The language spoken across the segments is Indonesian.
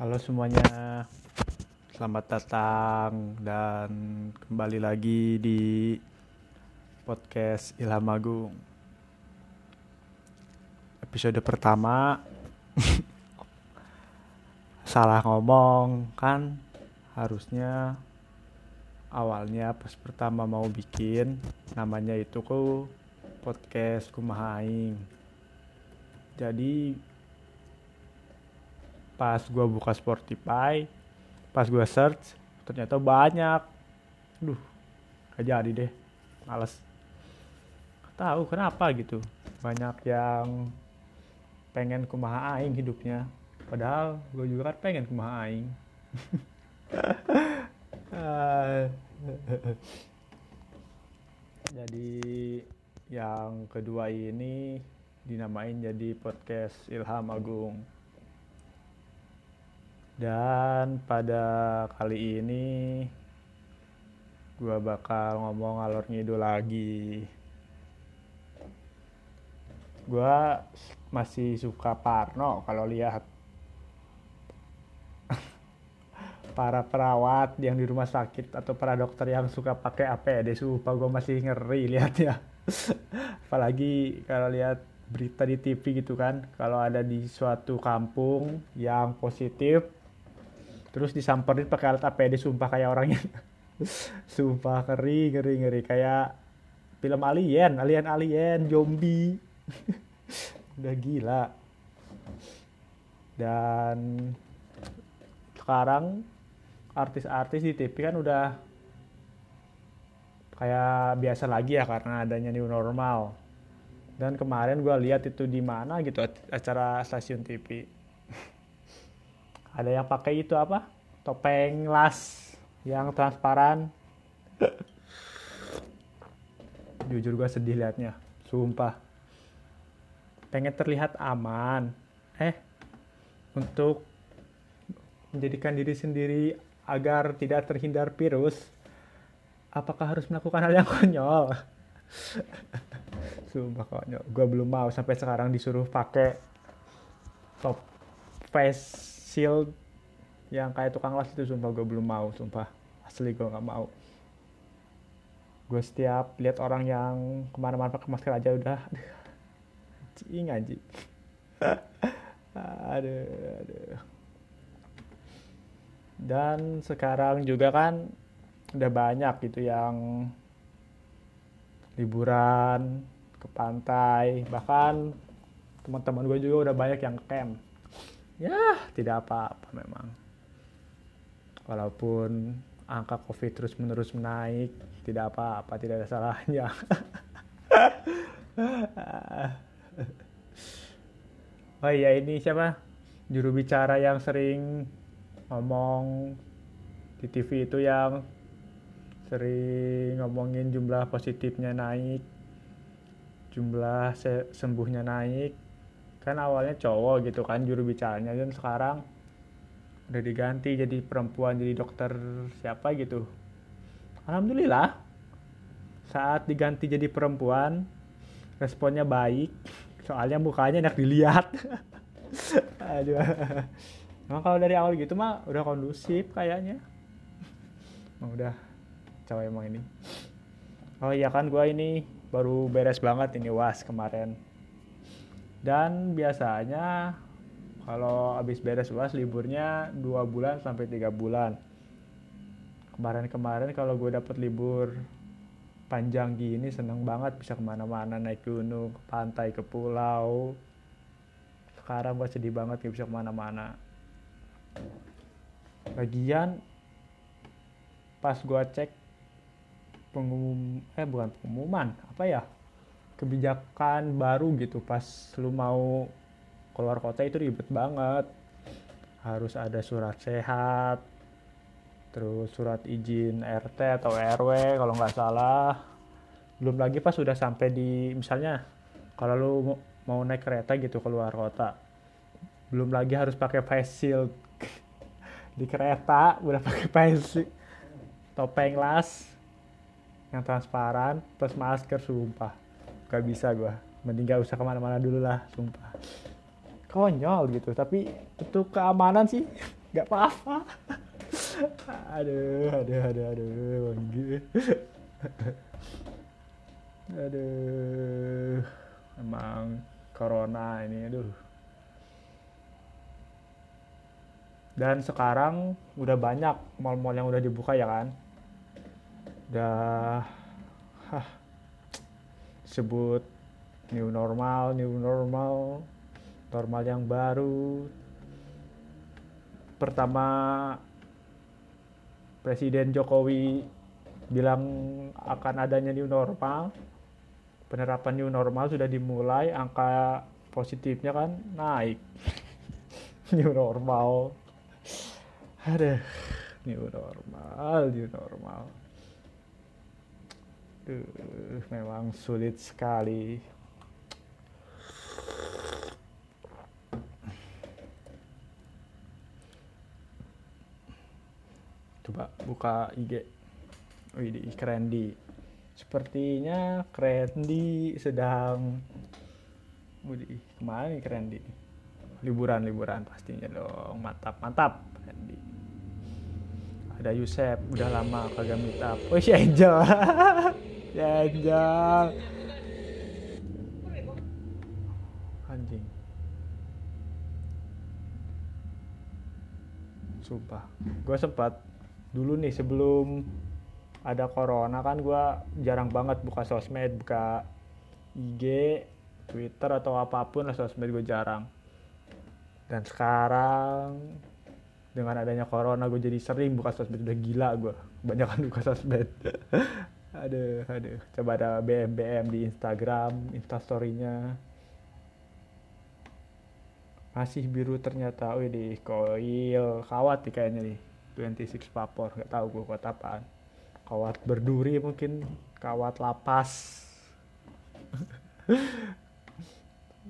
Halo semuanya, selamat datang dan kembali lagi di podcast Ilham Agung. Episode pertama, salah ngomong kan, harusnya awalnya pas pertama mau bikin namanya itu ku podcast Kumaha Aing. Jadi pas gua buka Spotify pas gua search ternyata banyak. Duh gak jadi deh males. Tahu kenapa gitu banyak yang pengen kumaha aing hidupnya. Padahal gue juga kan pengen kumaha aing. Jadi yang kedua ini dinamain jadi podcast Ilham Agung dan pada kali ini gue bakal ngomong alur ngidul lagi. Gue masih suka Parno kalau lihat para perawat yang di rumah sakit atau para dokter yang suka pakai APD sumpah gue masih ngeri lihatnya apalagi kalau lihat berita di TV gitu kan kalau ada di suatu kampung yang positif terus disamperin pakai alat APD sumpah kayak orangnya. Sumpah ngeri ngeri ngeri. Kayak film alien alien alien zombie. Udah gila. Dan sekarang artis-artis di TV kan udah kayak biasa lagi ya karena adanya new normal. Dan kemarin gue lihat itu di mana gitu acara stasiun TV ada yang pakai itu apa? Topeng las yang transparan. Jujur gue sedih liatnya sumpah. Pengen terlihat aman. Eh untuk menjadikan diri sendiri agar tidak terhindar virus apakah harus melakukan hal yang konyol? Sumpah konyol. Gue belum mau sampai sekarang disuruh pakai top face shield yang kayak tukang las itu sumpah gue belum mau sumpah. Asli gue nggak mau. Gue setiap lihat orang yang ke mana-mana pakai masker aja udah. Anjing anjing. Aduh aduh. Dan sekarang juga kan udah banyak gitu yang liburan ke pantai. Bahkan teman-teman gue juga udah banyak yang camp ya tidak apa-apa memang. Walaupun angka covid terus menerus menaik tidak apa-apa tidak ada salahnya. Oh iya ini siapa? Juru bicara yang sering ngomong di TV itu yang sering ngomongin jumlah positifnya naik jumlah sembuhnya naik kan awalnya cowok gitu kan juru bicaranya. Dan sekarang udah diganti jadi perempuan jadi dokter siapa gitu. Alhamdulillah saat diganti jadi perempuan responnya baik. Soalnya mukanya enak dilihat. Aduh. Emang kalau dari awal gitu mah udah kondusif kayaknya. Emang udah cowok emang ini. Oh iya kan gue ini baru beres banget ini was kemarin dan biasanya kalau habis beres uas liburnya dua bulan sampai tiga bulan. Kemarin-kemarin kalau gue dapet libur panjang gini seneng banget bisa ke mana-mana naik gunung ke pantai ke pulau. Sekarang gue sedih banget gak bisa ke mana-mana. Bagian pas gue cek pengumum eh bukan pengumuman apa ya kebijakan baru gitu. Pas lu mau keluar kota itu ribet banget. Harus ada surat sehat terus surat izin RT atau RW kalau nggak salah. Belum lagi pas sudah sampai di misalnya kalau lu mau naik kereta gitu keluar kota belum lagi harus pakai face shield. Di kereta udah pakai face shield. Topeng las yang transparan plus masker sumpah gak bisa gue mending gak usah ke mana-mana dulu lah sumpah. Konyol gitu tapi untuk keamanan sih nggak apa-apa. Aduh aduh aduh aduh Wanggi aduh emang corona ini aduh. Dan sekarang udah banyak mall-mall yang udah dibuka ya kan? Udah hah, sebut new normal new normal normal yang baru. Pertama Presiden Jokowi bilang akan adanya new normal. Penerapan new normal sudah dimulai angka positifnya kan naik. New normal. Ada new normal new normal Duh, memang sulit sekali. Coba buka IG Wih, keren di sepertinya keren di sedang Wih, ke mana nih keren di liburan liburan pastinya dong. Mantap mantap Randy ada Yusef udah lama kagak meet up. Oh Angel Angel anjing. Sumpah. Gue sempat dulu nih sebelum ada corona kan gue jarang banget buka sosmed buka IG Twitter atau apa pun lah sosmed gue jarang. Dan sekarang dengan adanya corona gue jadi sering buka sosmed. Udah gila gue banyak kan buka sosmed aduh aduh. Coba ada BM BM di Instagram instastorynya. Masih biru ternyata. Wih di koil. Kawat nih kayaknya nih. 26 papor nggak tahu gue kuat apaan. Kawat berduri mungkin. Kawat lapas.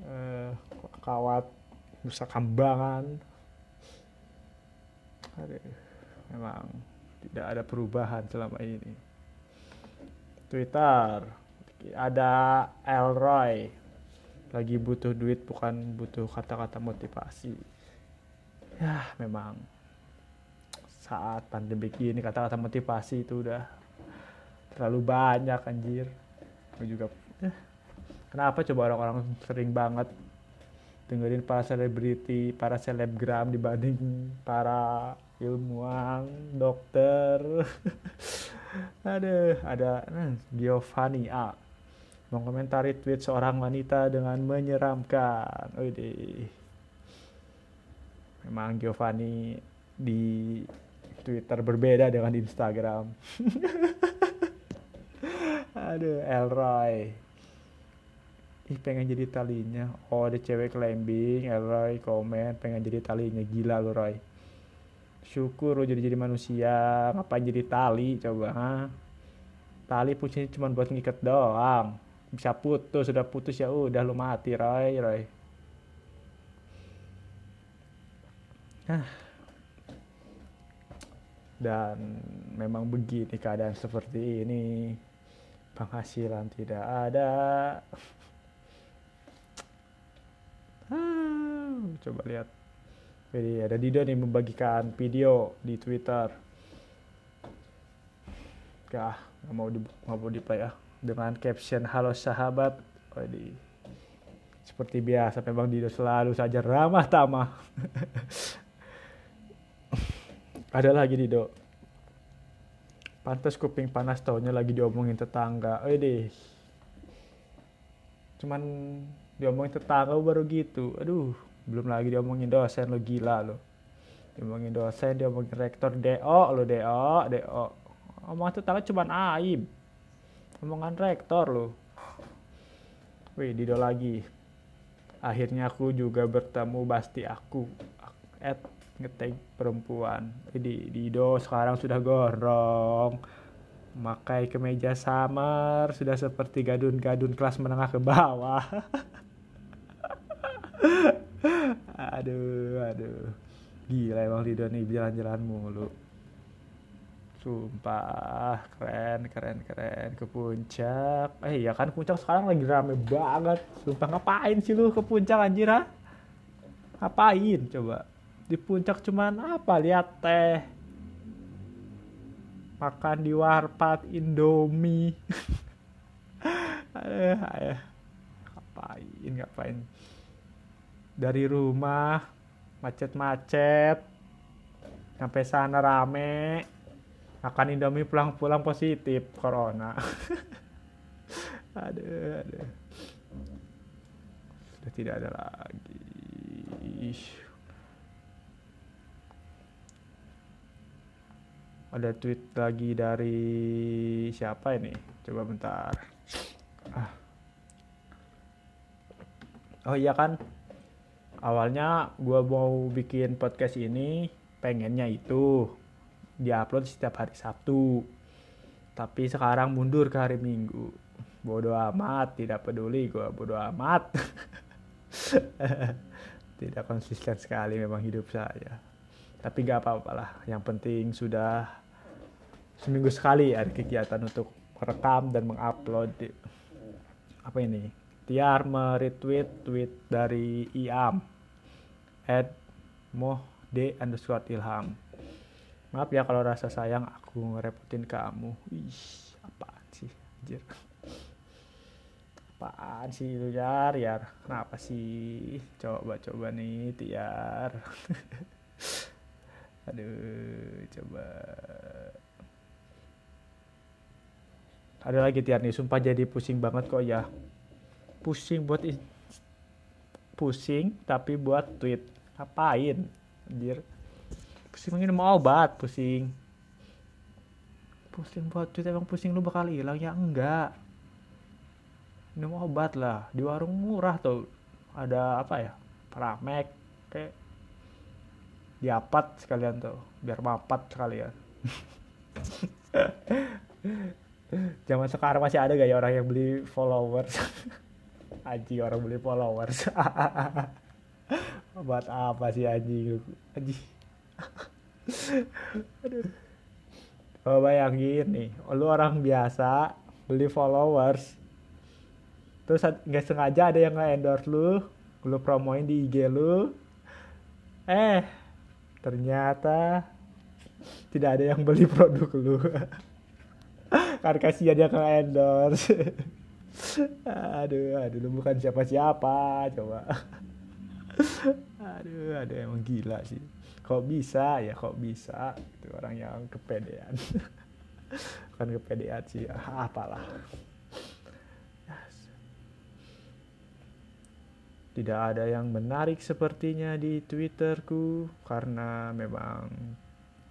Uh, kawat Nusa Kambangan. Aduh, memang tidak ada perubahan selama ini Twitter. Ada Elroy. Lagi butuh duit bukan butuh kata-kata motivasi. Ya memang saat pandemi ini kata-kata motivasi itu udah terlalu banyak anjir. Gue juga eh, kenapa coba orang-orang sering banget dengerin para selebriti, para selebgram dibanding para ilmuwan, dokter. ada ada nah, Giovanni A. Mengomentari tweet seorang wanita dengan menyeramkan. Widih. Memang Giovanni di Twitter berbeda dengan Instagram. Aduh, Elroy ih pengen jadi talinya oh ada cewek climbing Roy komen pengen jadi talinya gila lo Roy syukur lo jadi jadi manusia. Ngapain jadi tali coba ha? Tali fungsinya cuma buat ngikat doang. Bisa putus sudah putus ya udah lo mati Roy Roy. Dan memang begini keadaan seperti ini. Penghasilan tidak ada. Coba lihat. Jadi ada Dido nih membagikan video di Twitter. Gak, nggak mau di nggak mau di play ya. Dengan caption halo sahabat. Jadi seperti biasa memang Dido selalu saja ramah tamah. ada lagi Dido. Pantas kuping panas taunya lagi diomongin tetangga. deh. Cuman diomongin tetangga baru gitu aduh belum lagi diomongin dosen lo gila lo. Diomongin dosen diomongin rektor do lo do do omong tetangga cuma aib omongan rektor lo. Wih dido lagi. Akhirnya aku juga bertemu basti aku at ngetag perempuan. Di Dido sekarang sudah gorong. Makai kemeja samar sudah seperti gadun-gadun kelas menengah ke bawah. aduh, aduh. Gila emang Lido nih jalan-jalan mulu. Sumpah, keren, keren, keren. Ke puncak. Eh ya kan puncak sekarang lagi rame banget. Sumpah ngapain sih lu ke puncak anjir ha? Ngapain coba? di puncak cuman apa lihat teh makan di warpat Indomie aduh, aduh. ngapain ngapain dari rumah macet-macet sampai sana rame makan Indomie pulang-pulang positif corona. Aduh aduh. Sudah tidak ada lagi. Ada tweet lagi dari siapa ini? Coba bentar. Ah. oh iya kan awalnya gue mau bikin podcast ini pengennya itu diupload setiap hari Sabtu. Tapi sekarang mundur ke hari Minggu. Bodoh amat tidak peduli gue bodoh amat. Tidak konsisten sekali memang hidup saya. Tapi gak apa-apa lah yang penting sudah seminggu sekali ada kegiatan untuk merekam dan mengupload apa ini Tiar meretweet tweet dari Iam at moh d underscore ilham. Maaf ya kalau rasa sayang aku ngerepotin kamu. Ih apaan sih anjir? Apaan sih lu Yar? Yar kenapa sih? Coba coba nih Tiar. Aduh coba. Ada lagi tiar nih. Sumpah jadi pusing banget kok ya pusing buat pusing tapi buat tweet. Ngapain? Anjir. Pusing ini mau obat pusing. Pusing buat tweet emang pusing lu bakal hilang? Ya enggak. Mau obat lah. Di warung murah tuh. Ada apa ya? Pramek kayak diapat sekalian tuh. Biar mapat sekalian. Zaman sekarang masih ada gak ya orang yang beli followers? Aji orang beli followers. Buat apa sih Aji? Aji. Aduh. Oh, bayangin nih, lu orang biasa beli followers, terus nggak sengaja ada yang nge-endorse lu, lu promoin di IG lu, eh ternyata tidak ada yang beli produk lu. kan kasihan dia ke endorse aduh aduh lu bukan siapa-siapa coba. Aduh aduh emang gila sih. Kok bisa ya kok bisa? Itu orang yang kepedean. Bukan kepedean sih ah, apalah. Tidak ada yang menarik sepertinya di twitterku karena memang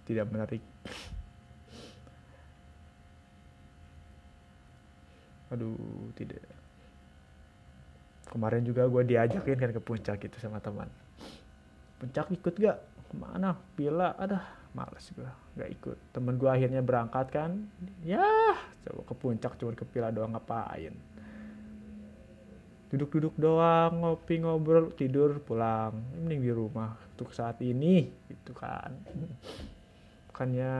tidak menarik aduh tidak. Kemarin juga gue diajakin kan ke puncak gitu sama teman. Puncak ikut gak ke mana? Pila ada males gue gak ikut. Temen gue akhirnya berangkat kan. Ya coba ke puncak cuma ke pila doang ngapain? Duduk-duduk doang ngopi ngobrol tidur pulang. Mending di rumah untuk saat ini gitu kan. Bukannya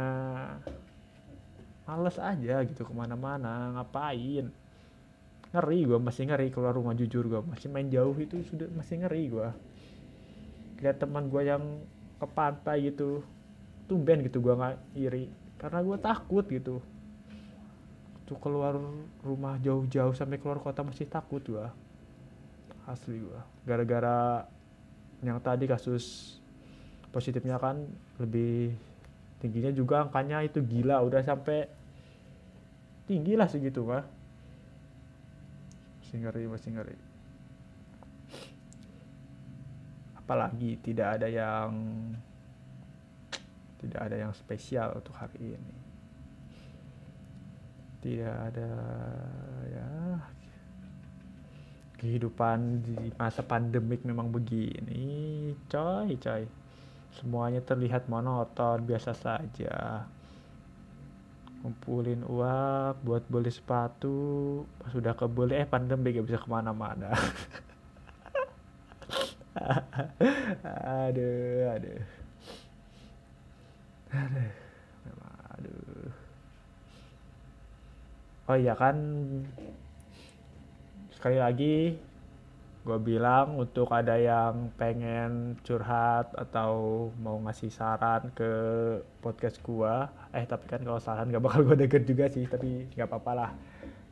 males aja gitu ke mana-mana ngapain? Ngeri gue masih ngeri keluar rumah jujur gue masih main jauh itu sudah masih ngeri gue lihat teman gue yang ke pantai gitu tumben gitu gue nggak iri. Karena gue takut gitu. Tuh keluar rumah jauh-jauh sampai keluar kota masih takut gue asli gue gara-gara yang tadi kasus positifnya kan lebih tingginya juga angkanya itu gila. Udah sampai tinggi lah segitu mah masih ngeri masih apalagi tidak ada yang tidak ada yang spesial untuk hari ini. Tidak ada ya kehidupan di masa pandemik memang begini. Coy coy. Semuanya terlihat monoton biasa saja ngumpulin uang buat beli sepatu. Pas udah kebeli eh pandemi gak bisa ke mana-mana. Aduh aduh. Aduh. Aduh. Oh iya kan sekali lagi gue bilang untuk ada yang pengen curhat atau mau ngasih saran ke podcast gue eh tapi kan kalau saran gak bakal gue deket juga sih tapi nggak apa-apa lah.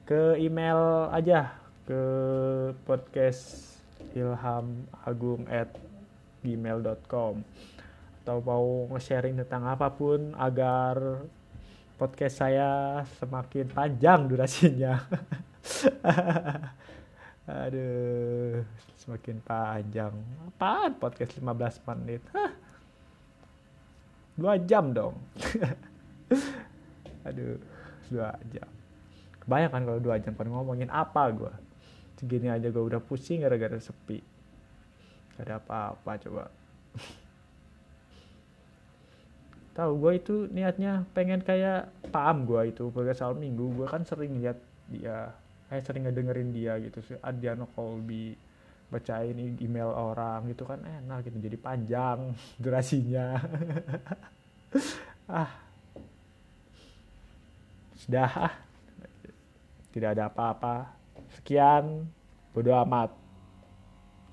Ke email aja ke podcast ilhamagung at gmail.com atau mau nge-sharing tentang apa pun agar podcast saya semakin panjang durasinya Aduh, semakin panjang. Apaan podcast 15 menit? Hah? Dua jam dong. Aduh, dua jam. Kebayang kan kalau dua jam kan ngomongin apa gue? Segini aja gue udah pusing gara-gara sepi. Gak ada apa-apa coba. Tahu gue itu niatnya pengen kayak paham gue itu pada minggu gue kan sering lihat dia kayak sering ngedengerin dia gitu sih Adiano Colby bacain email orang gitu kan enak gitu jadi panjang durasinya. Ah. Sudah ah. Tidak ada apa-apa. Sekian bodo amat